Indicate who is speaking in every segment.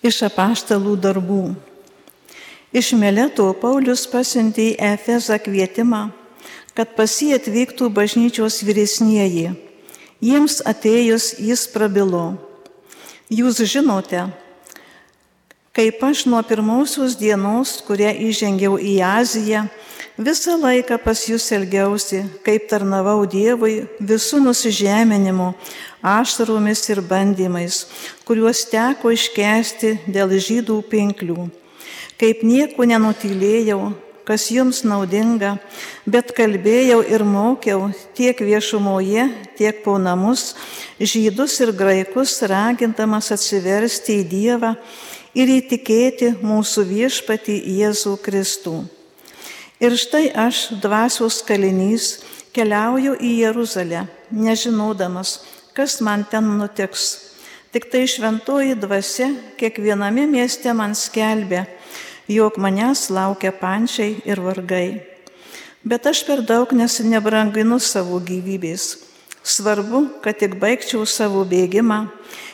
Speaker 1: Iš apaštalų darbų. Iš Meleto Paulius pasiuntė į Efezą kvietimą, kad pas jį atvyktų bažnyčios vyresnieji. Jiems atėjus jis prabilo. Jūs žinote, kaip aš nuo pirmosios dienos, kurią įžengiau į Aziją, visą laiką pas jūs elgiausi, kaip tarnavau Dievui visų nusižeminimu, ašaromis ir bandymais, kuriuos teko iškesti dėl žydų pinklių. Kaip nieko nenutylėjau, kas jums naudinga, bet kalbėjau ir mokiau tiek viešumoje, tiek po namus, žydus ir graikus, ragindamas atsiversti į Dievą ir įtikėti mūsų viešpatį Jėzų Kristų. Ir štai aš, dvasios kalinys, keliauju į Jeruzalę, nežinodamas, kas man ten nutiks. Tik tai šventoji dvasia kiekviename mieste man skelbė, jog manęs laukia pančiai ir vargai. Bet aš per daug nesinebranginu savo gyvybės. Svarbu, kad tik baigčiau savo bėgimą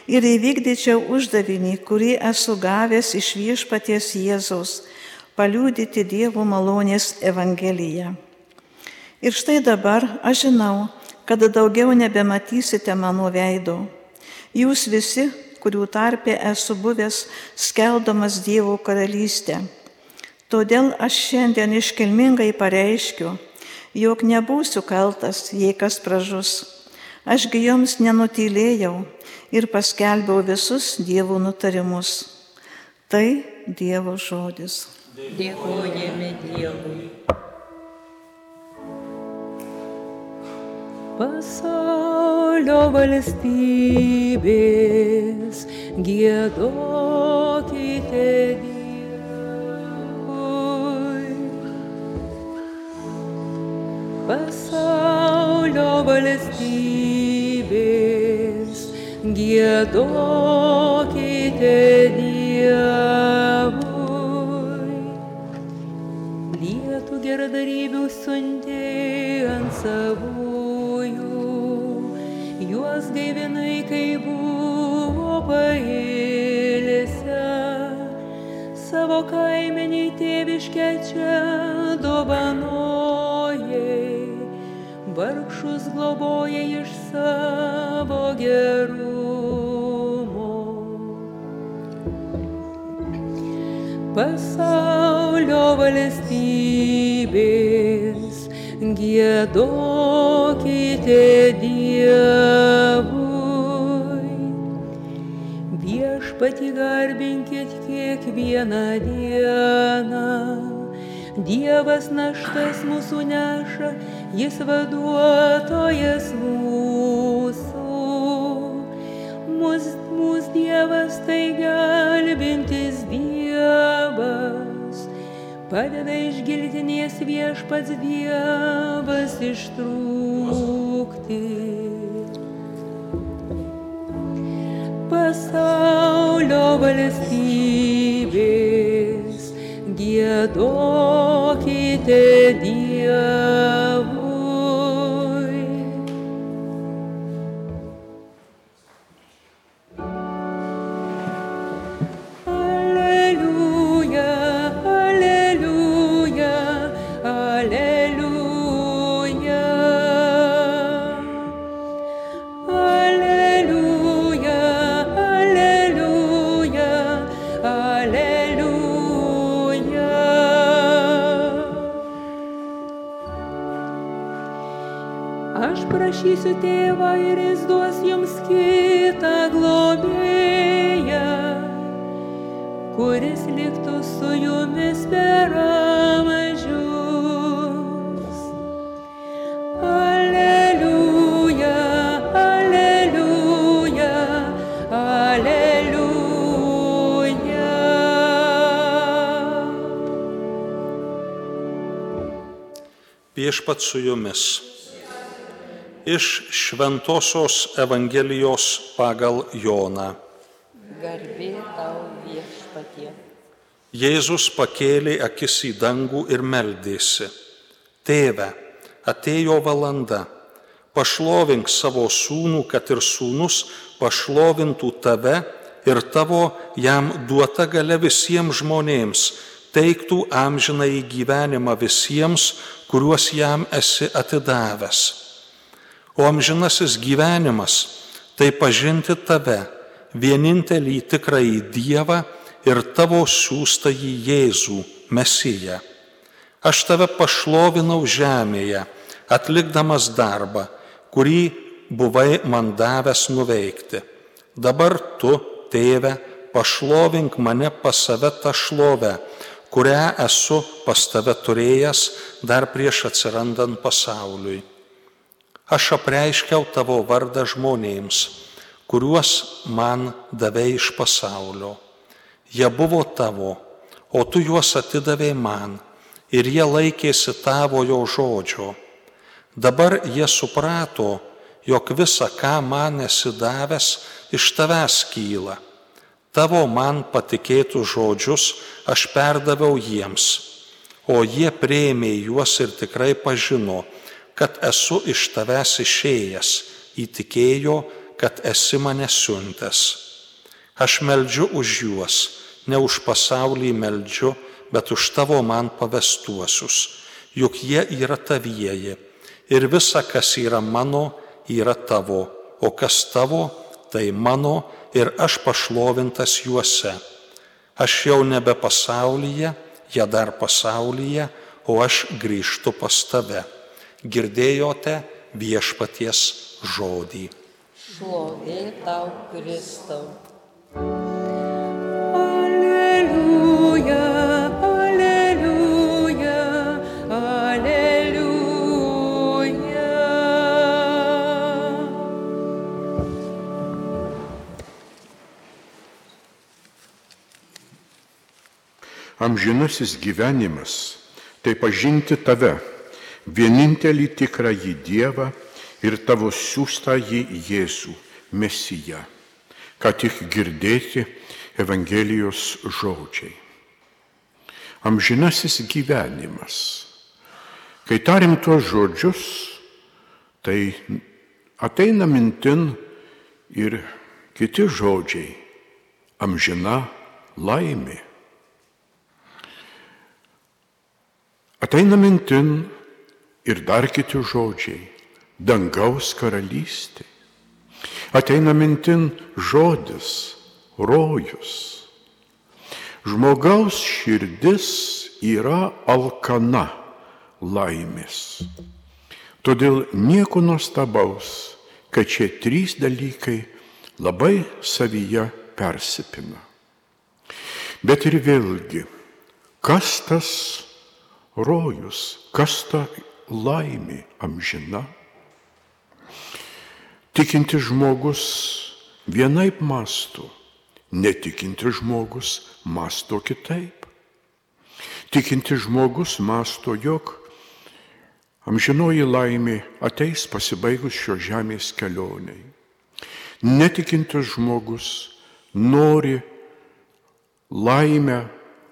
Speaker 1: ir įvykdyčiau uždavinį, kurį esu gavęs iš viešpaties Jėzaus - paliūdyti Dievo malonės Evangeliją. Ir štai dabar aš žinau, kad daugiau nebematysite mano veido. Jūs visi, kurių tarpė esu buvęs, skeldamas Dievo karalystę. Todėl aš šiandien iškilmingai pareiškiu, jog nebūsiu kaltas, jei kas pražus. Ašgi jums nenutylėjau ir paskelbiau visus Dievo nutarimus. Tai Dievo žodis.
Speaker 2: Dėkojame Dievui.
Speaker 3: Pasaulio valstybės gėdokite Dievui. Pasaulio valstybės gėdokite Dievui. Gerdarybių siuntė ant savųjų, juos gaivinai, kai buvo pailsę, savo kaimeniai tėviškę čia dovanojai, vargšus globoja iš savo gerumo. Pasaulio valstybės gėdokite Dievui. Viešpati garbinkit kiekvieną dieną. Dievas naštas mūsų neša, jis vaduotojas mūsų. Mūsų mūs Dievas tai gelbintis Dievas, padeda iš giltinės viešpats Dievas ištrūkti. Pasaulio valstybės gėdokite Dievui.
Speaker 4: Viešpat su jumis. Iš Šventojios Evangelijos pagal Joną.
Speaker 2: Garbė tau viešpatie.
Speaker 4: Jėzus pakėlė akis į dangų ir meldėsi. Tėve, atėjo valanda. Pašlovink savo sūnų, kad ir sūnus pašlovintų tave ir tavo jam duota gale visiems žmonėms teiktų amžiną į gyvenimą visiems, kuriuos jam esi atidavęs. O amžinasis gyvenimas tai pažinti tave, vienintelį tikrąjį Dievą ir tavo siūstąjį Jėzų, Mesiją. Aš tave pašlovinau žemėje, atlikdamas darbą, kurį buvai man davęs nuveikti. Dabar tu, tėve, pašlovink mane pas save tą šlovę, kurią esu pas tave turėjęs dar prieš atsirandant pasauliui. Aš apreiškiau tavo vardą žmonėms, kuriuos man davei iš pasaulio. Jie buvo tavo, o tu juos atidavai man ir jie laikėsi tavojo žodžio. Dabar jie suprato, jog visa, ką man esi davęs, iš tavęs kyla. Tavo man patikėtų žodžius aš perdaviau jiems, o jie prieimė juos ir tikrai pažino, kad esu iš tavęs išėjęs, įtikėjo, kad esi mane siuntęs. Aš meldžiu už juos, ne už pasaulį meldžiu, bet už tavo man pavestuosius, juk jie yra tavieji ir visa, kas yra mano, yra tavo, o kas tavo, tai mano ir aš pašlovintas juose. Aš jau nebe pasaulyje, jie dar pasaulyje, o aš grįžtu pas tave. Girdėjote viešpaties žodį.
Speaker 2: Šlovė tau, Kristau.
Speaker 5: Amžinasis gyvenimas - tai pažinti tave, vienintelį tikrąjį Dievą ir tavo siūstąjį Jėzų, Mesiją, ką tik girdėti Evangelijos žodžiai. Amžinasis gyvenimas. Kai tarim tuos žodžius, tai ateina mintin ir kiti žodžiai - amžina laimė. Ateina mintin ir dar kiti žodžiai - dangaus karalystė. Ateina mintin žodis - rojus. Žmogaus širdis yra alkana laimės. Todėl nieko nuostabaus, kad šie trys dalykai labai savyje persipina. Bet ir vėlgi, kas tas rojus, kas ta laimė amžina? Tikinti žmogus vienaip masto, netikinti žmogus masto kitaip. Tikinti žmogus masto, jog amžinoji laimė ateis pasibaigus šio žemės kelioniai. Netikintis žmogus nori laimę,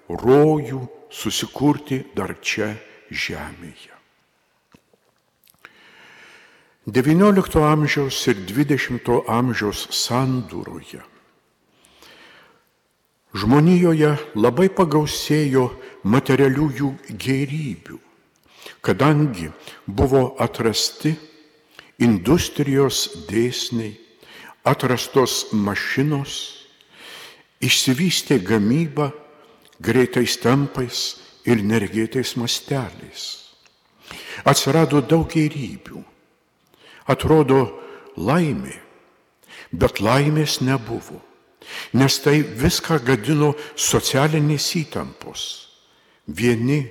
Speaker 5: rojų susikurti dar čia žemėje. XIX amžiaus ir XX amžiaus sandūroje žmonijoje labai pagausėjo materialiųjų gerybių, kadangi buvo atrasti industrijos dėsniai, atrastos mašinos, išsivystė gamyba greitais tempais ir nergėtais masteliais. Atsirado daug gerybių. Atrodo laimė, bet laimės nebuvo, nes tai viską gadino socialinės įtampos. Vieni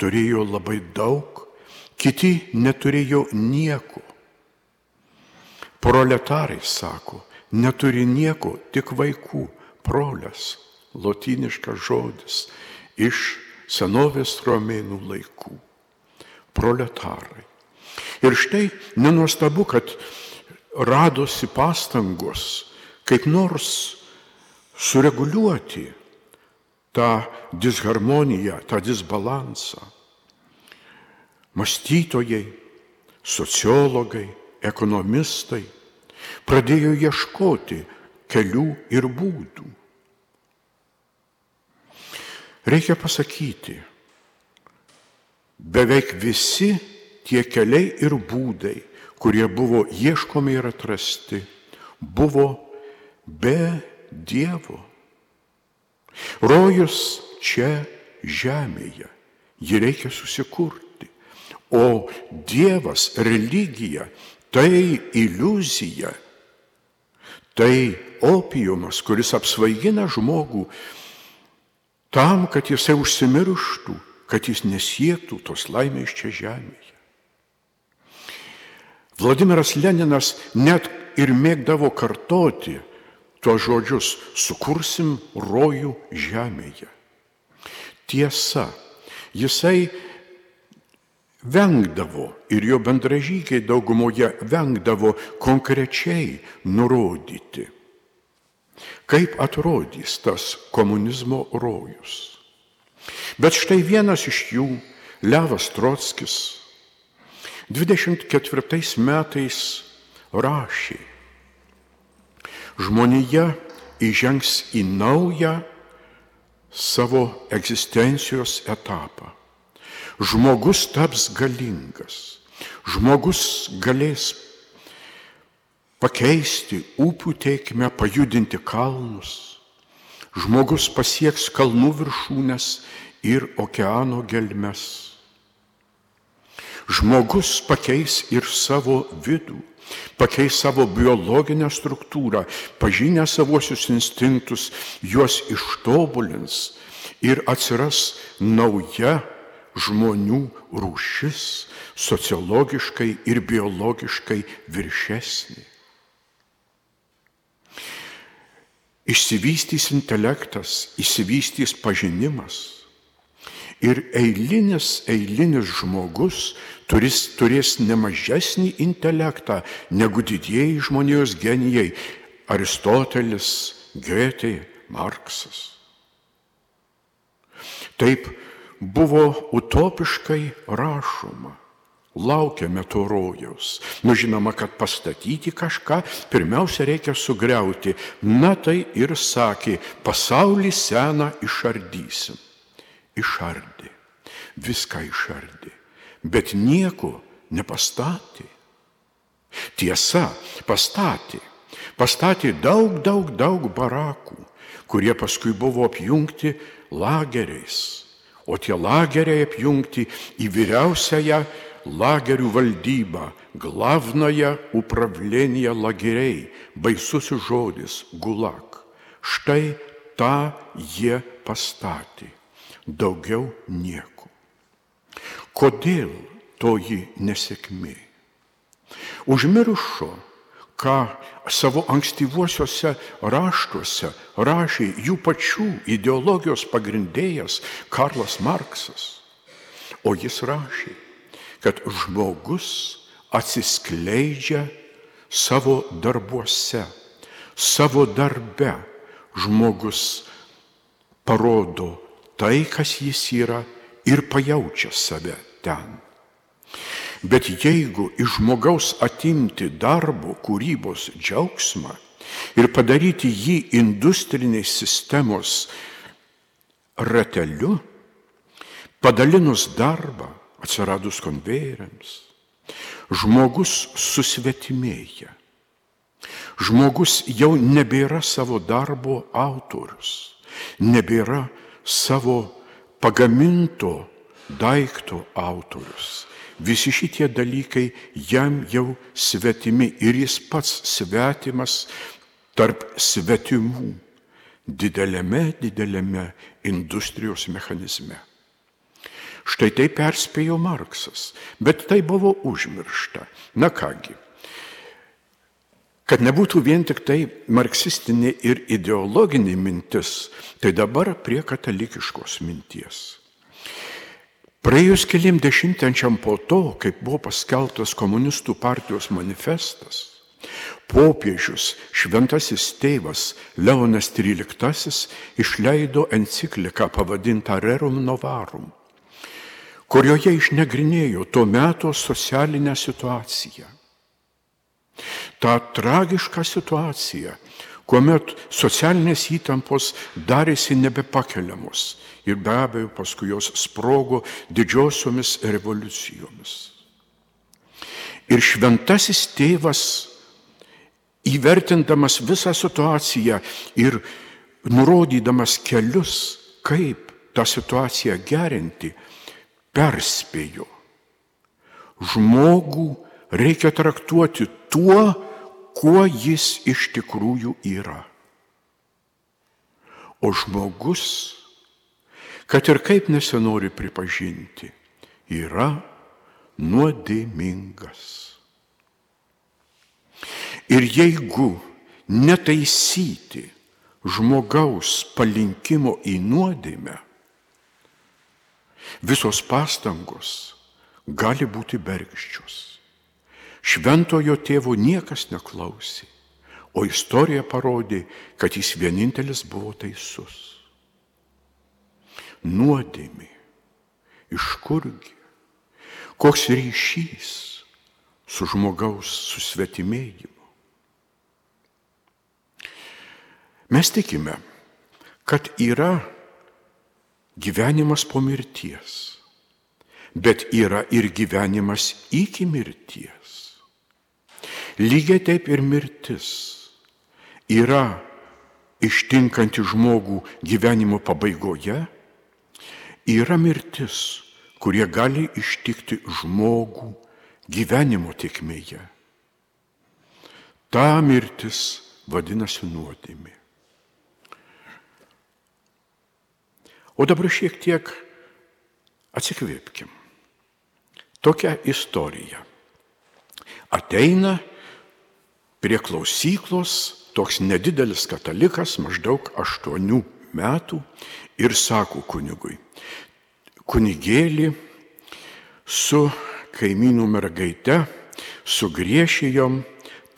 Speaker 5: turėjo labai daug, kiti neturėjo nieko. Proletarai sako, neturi nieko, tik vaikų, proles, lotiniškas žodis iš senovės romėnų laikų. Proletarai. Ir štai nenuostabu, kad radosi pastangos kaip nors sureguliuoti tą disharmoniją, tą disbalansą. Mąstytojai, sociologai, ekonomistai pradėjo ieškoti, kelių ir būdų. Reikia pasakyti, beveik visi tie keliai ir būdai, kurie buvo ieškomi ir atrasti, buvo be Dievo. Rojus čia žemėje, jį reikia susikurti. O Dievas, religija, tai iliuzija, tai opiumas, kuris apsvaigina žmogų tam, kad jisai užsimirštų, kad jis nesiektų tos laimės čia žemėje. Vladimiras Leninas net ir mėgdavo kartoti tuos žodžius - sukursim rojų žemėje. Tiesa, jisai vengdavo ir jo bendražygiai daugumoje vengdavo konkrečiai nurodyti, kaip atrodys tas komunizmo rojus. Bet štai vienas iš jų, Levas Trotskis, 24 metais rašė, žmonija įžengs į naują savo egzistencijos etapą. Žmogus taps galingas, žmogus galės pakeisti upių teikime, pajudinti kalnus, žmogus pasieks kalnų viršūnės ir okeano gelmes. Žmogus pakeis ir savo vidų, pakeis savo biologinę struktūrą, pažinę savosius instinktus, juos ištobulins ir atsiras nauja žmonių rūšis, sociologiškai ir biologiškai viršesnė. Išsivystys intelektas, išsivystys pažinimas. Ir eilinis, eilinis žmogus turis, turės nemažesnį intelektą negu didieji žmonijos genijai - Aristotelis, Goethe, Marksas. Taip buvo utopiškai rašoma. Laukiame to rojaus. Nu žinoma, kad pastatyti kažką, pirmiausia reikia sugriauti. Na tai ir sakė, pasaulį seną išardysim. Išardė. Viską išardė. Bet nieko nepastatė. Tiesa, pastatė. Pastatė daug, daug, daug barakų, kurie paskui buvo apjungti lageriais o tie lageriai apjungti į vyriausiąją lagerių valdybą, glavnoje upravlėnėje lageriai, baisusis žodis gulag. Štai tą jie pastatė, daugiau nieko. Kodėl toji nesėkmė? Užmiršo ką savo ankstyvuosiuose raštuose rašė jų pačių ideologijos pagrindėjas Karlas Marksas. O jis rašė, kad žmogus atsiskleidžia savo darbuose, savo darbe. Žmogus parodo tai, kas jis yra ir pajaučia save ten. Bet jeigu iš žmogaus atimti darbo kūrybos džiaugsmą ir padaryti jį industrinės sistemos rateliu, padalinus darbą, atsiradus konvejeriams, žmogus susvetimėja. Žmogus jau nebėra savo darbo autorius, nebėra savo pagaminto daikto autorius Visi šitie dalykai jam jau svetimi ir jis pats svetimas tarp svetimų dideliame, dideliame industrijos mechanizme. Štai tai perspėjo Marksas, bet tai buvo užmiršta. Na kągi, kad nebūtų vien tik tai marksistinė ir ideologinė mintis, tai dabar prie katalikiškos minties. Praėjus keliam dešimtmečiam po to, kaip buvo paskeltas komunistų partijos manifestas, popiežius šventasis tėvas Leonas XIII išleido encikliką pavadintą Rerum Novarum, kurioje išnagrinėjo tuo metu socialinę situaciją. Ta tragiška situacija, kuomet socialinės įtampos darėsi nebepakeliamos ir be abejo paskui jos sprogo didžiosiomis revoliucijomis. Ir šventasis tėvas, įvertindamas visą situaciją ir nurodydamas kelius, kaip tą situaciją gerinti, perspėjo. Žmogų reikia traktuoti tuo, kuo jis iš tikrųjų yra. O žmogus, kad ir kaip nesinori pripažinti, yra nuodėmingas. Ir jeigu netaisyti žmogaus palinkimo į nuodėmę, visos pastangos gali būti bergščios. Šventojo tėvo niekas neklausė, o istorija parodė, kad jis vienintelis buvo teisus. Nuodėmė. Iš kurgi? Koks ryšys su žmogaus susvetimėjimu? Mes tikime, kad yra gyvenimas po mirties, bet yra ir gyvenimas iki mirties. Lygiai taip ir mirtis yra ištinkanti žmogų gyvenimo pabaigoje, yra mirtis, kurie gali ištikti žmogų gyvenimo tikmėje. Ta mirtis vadinasi nuodėmė. O dabar šiek tiek atsikvėpkim. Tokia istorija. Ateina prie klausyklos toks nedidelis katalikas, maždaug aštuonių metų, ir sako kunigui, kunigėlį su kaimynų mergaite sugriešijom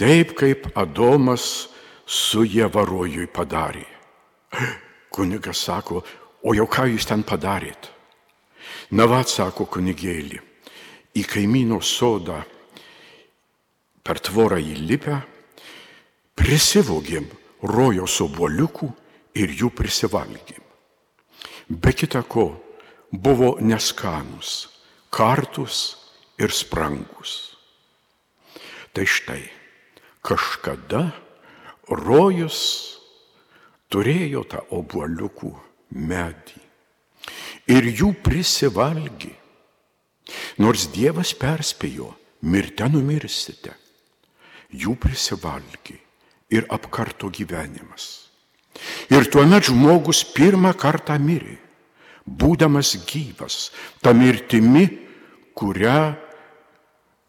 Speaker 5: taip, kaip Adomas su Jevarojui padarė. Kunigas sako, O jau ką jūs ten padarėt? Na va, sako kunigėlį, į kaimyno sodą per tvorą įlipę, prisivogėm rojos oboliukų ir jų prisivalgėm. Be kita ko, buvo neskanus, kartus ir sprangus. Tai štai, kažkada rojus turėjo tą oboliukų medį. Ir jų prisivalgi. Nors Dievas perspėjo, mirte numirsite. Jų prisivalgi ir apkarto gyvenimas. Ir tuomet žmogus pirmą kartą mirė, būdamas gyvas, tą mirtimi, kurią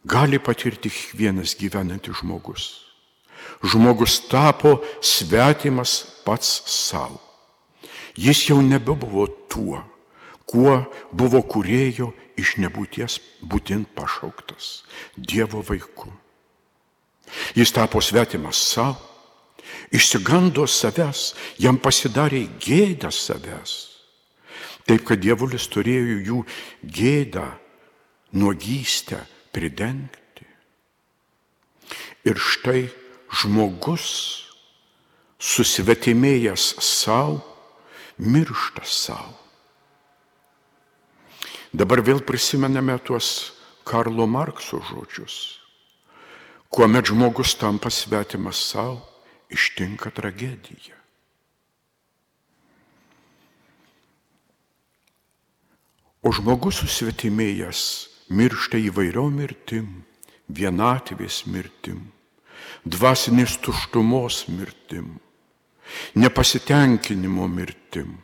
Speaker 5: gali patirti kiekvienas gyvenantis žmogus. Žmogus tapo svetimas pats savo. Jis jau nebebuvo tuo, kuo buvo kurėjo iš nebūties būtin pašauktas Dievo vaiku. Jis tapo svetimas savo, išsigando savęs, jam pasidarė gėda savęs. Taip, kad dievulis turėjo jų gėdą, nuogystę pridengti. Ir štai žmogus susvetimėjęs savo, miršta savo. Dabar vėl prisimename tuos Karlo Markso žodžius. Kuomet žmogus tampa svetimas savo, ištinka tragedija. O žmogus susvetimėjęs miršta įvairiom mirtim, vienatvės mirtim, dvasinės tuštumos mirtim, nepasitenkinimo mirtim,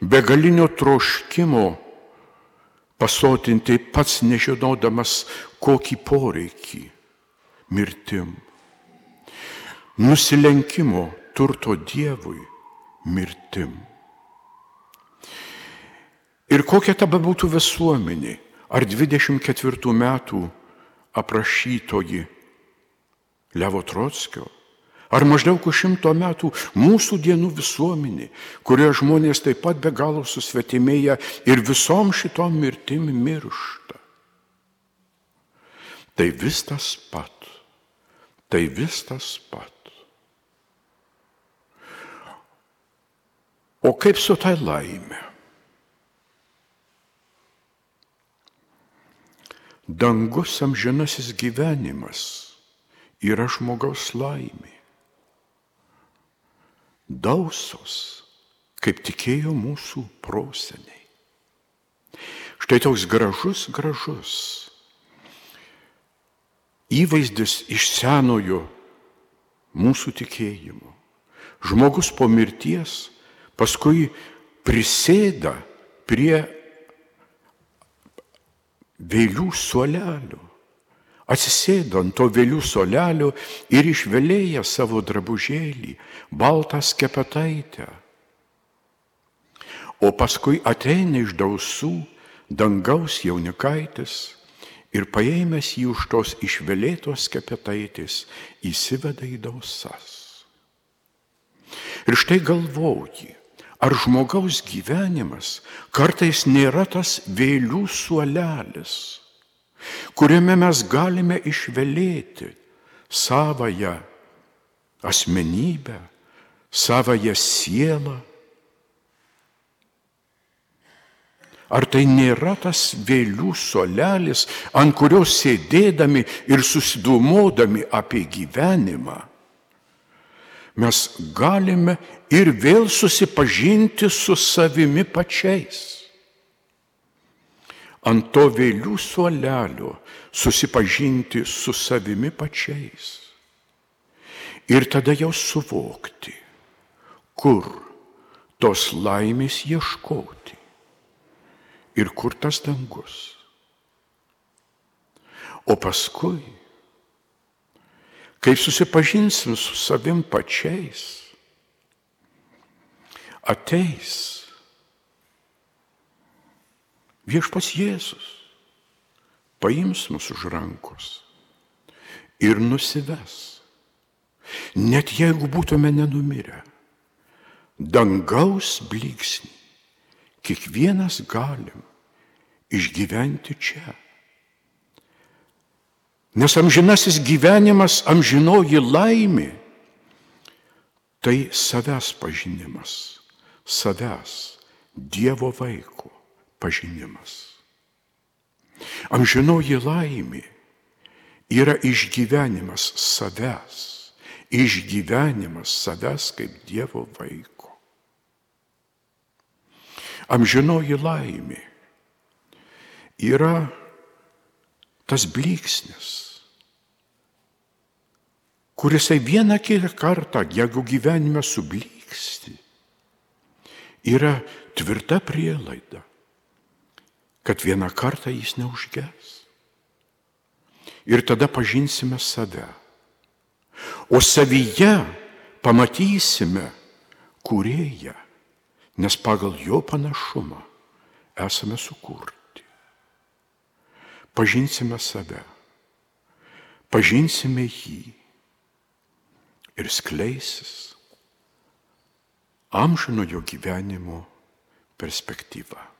Speaker 5: begalinio troškimo pasotinti pats nežinodamas kokį poreikį mirtim, nusilenkimo turto Dievui mirtim. Ir kokia ta bebūtų visuomenė, ar 24 metų aprašytoji Levo Trotskio, Ar maždaug už šimto metų mūsų dienų visuomenė, kurioje žmonės taip pat be galo susvetimėja ir visom šitom mirtim miršta. Tai vis tas pat. Tai vis tas pat. O kaip su tai laime? Dangus amžinasis gyvenimas yra žmogaus laimė. Dausos, kaip tikėjo mūsų proseniai. Štai toks gražus, gražus įvaizdis iš senojo mūsų tikėjimo. Žmogus po mirties paskui prisėda prie vėlių suolelio, atsisėdo ant to vėlių suolelio ir išvelėja savo drabužėlį, baltą skepetaitę. O paskui ateina iš dausų dangaus jaunikaitis ir paėmęs jį už tos išvelėtos skepetaitės įsiveda į dausas. Ir štai galvoji, ar žmogaus gyvenimas kartais nėra tas vėlių suolelis, kuriame mes galime išvelėti savoją asmenybę, savoją sielą, Ar tai nėra tas vėlių solelis, ant kurios sėdėdami ir susidūmodami apie gyvenimą, mes galime ir vėl susipažinti su savimi pačiais. Ant to vėlių suolelio susipažinti su savimi pačiais. Ir tada jau suvokti, kur tos laimės ieškoti ir kur tas dangus. O paskui, kai susipažinsim su savim pačiais, ateis viešpas Jėzus, paims mus už rankos ir nusives. Net jeigu būtume nenumirę, dangaus blyksnį kiekvienas galim išgyventi čia. Nes amžinasis gyvenimas, amžinoji laimė, tai savęs pažinimas, savęs, Dievo vaiko pažinimas. Amžinoji laimė yra išgyvenimas savęs, išgyvenimas savęs kaip Dievo vaiko. Amžinoji laimė yra tas blyksnis, kurisai vieną kitą kartą, jeigu gyvenime sublyksti, yra tvirta prielaida, kad vieną kartą jis neužges. Ir tada pažinsime save. O savyje pamatysime kurėją, nes pagal jo panašumą esame sukurti pažinsime save, pažinsime jį ir skleisis amžinojo gyvenimo perspektyva.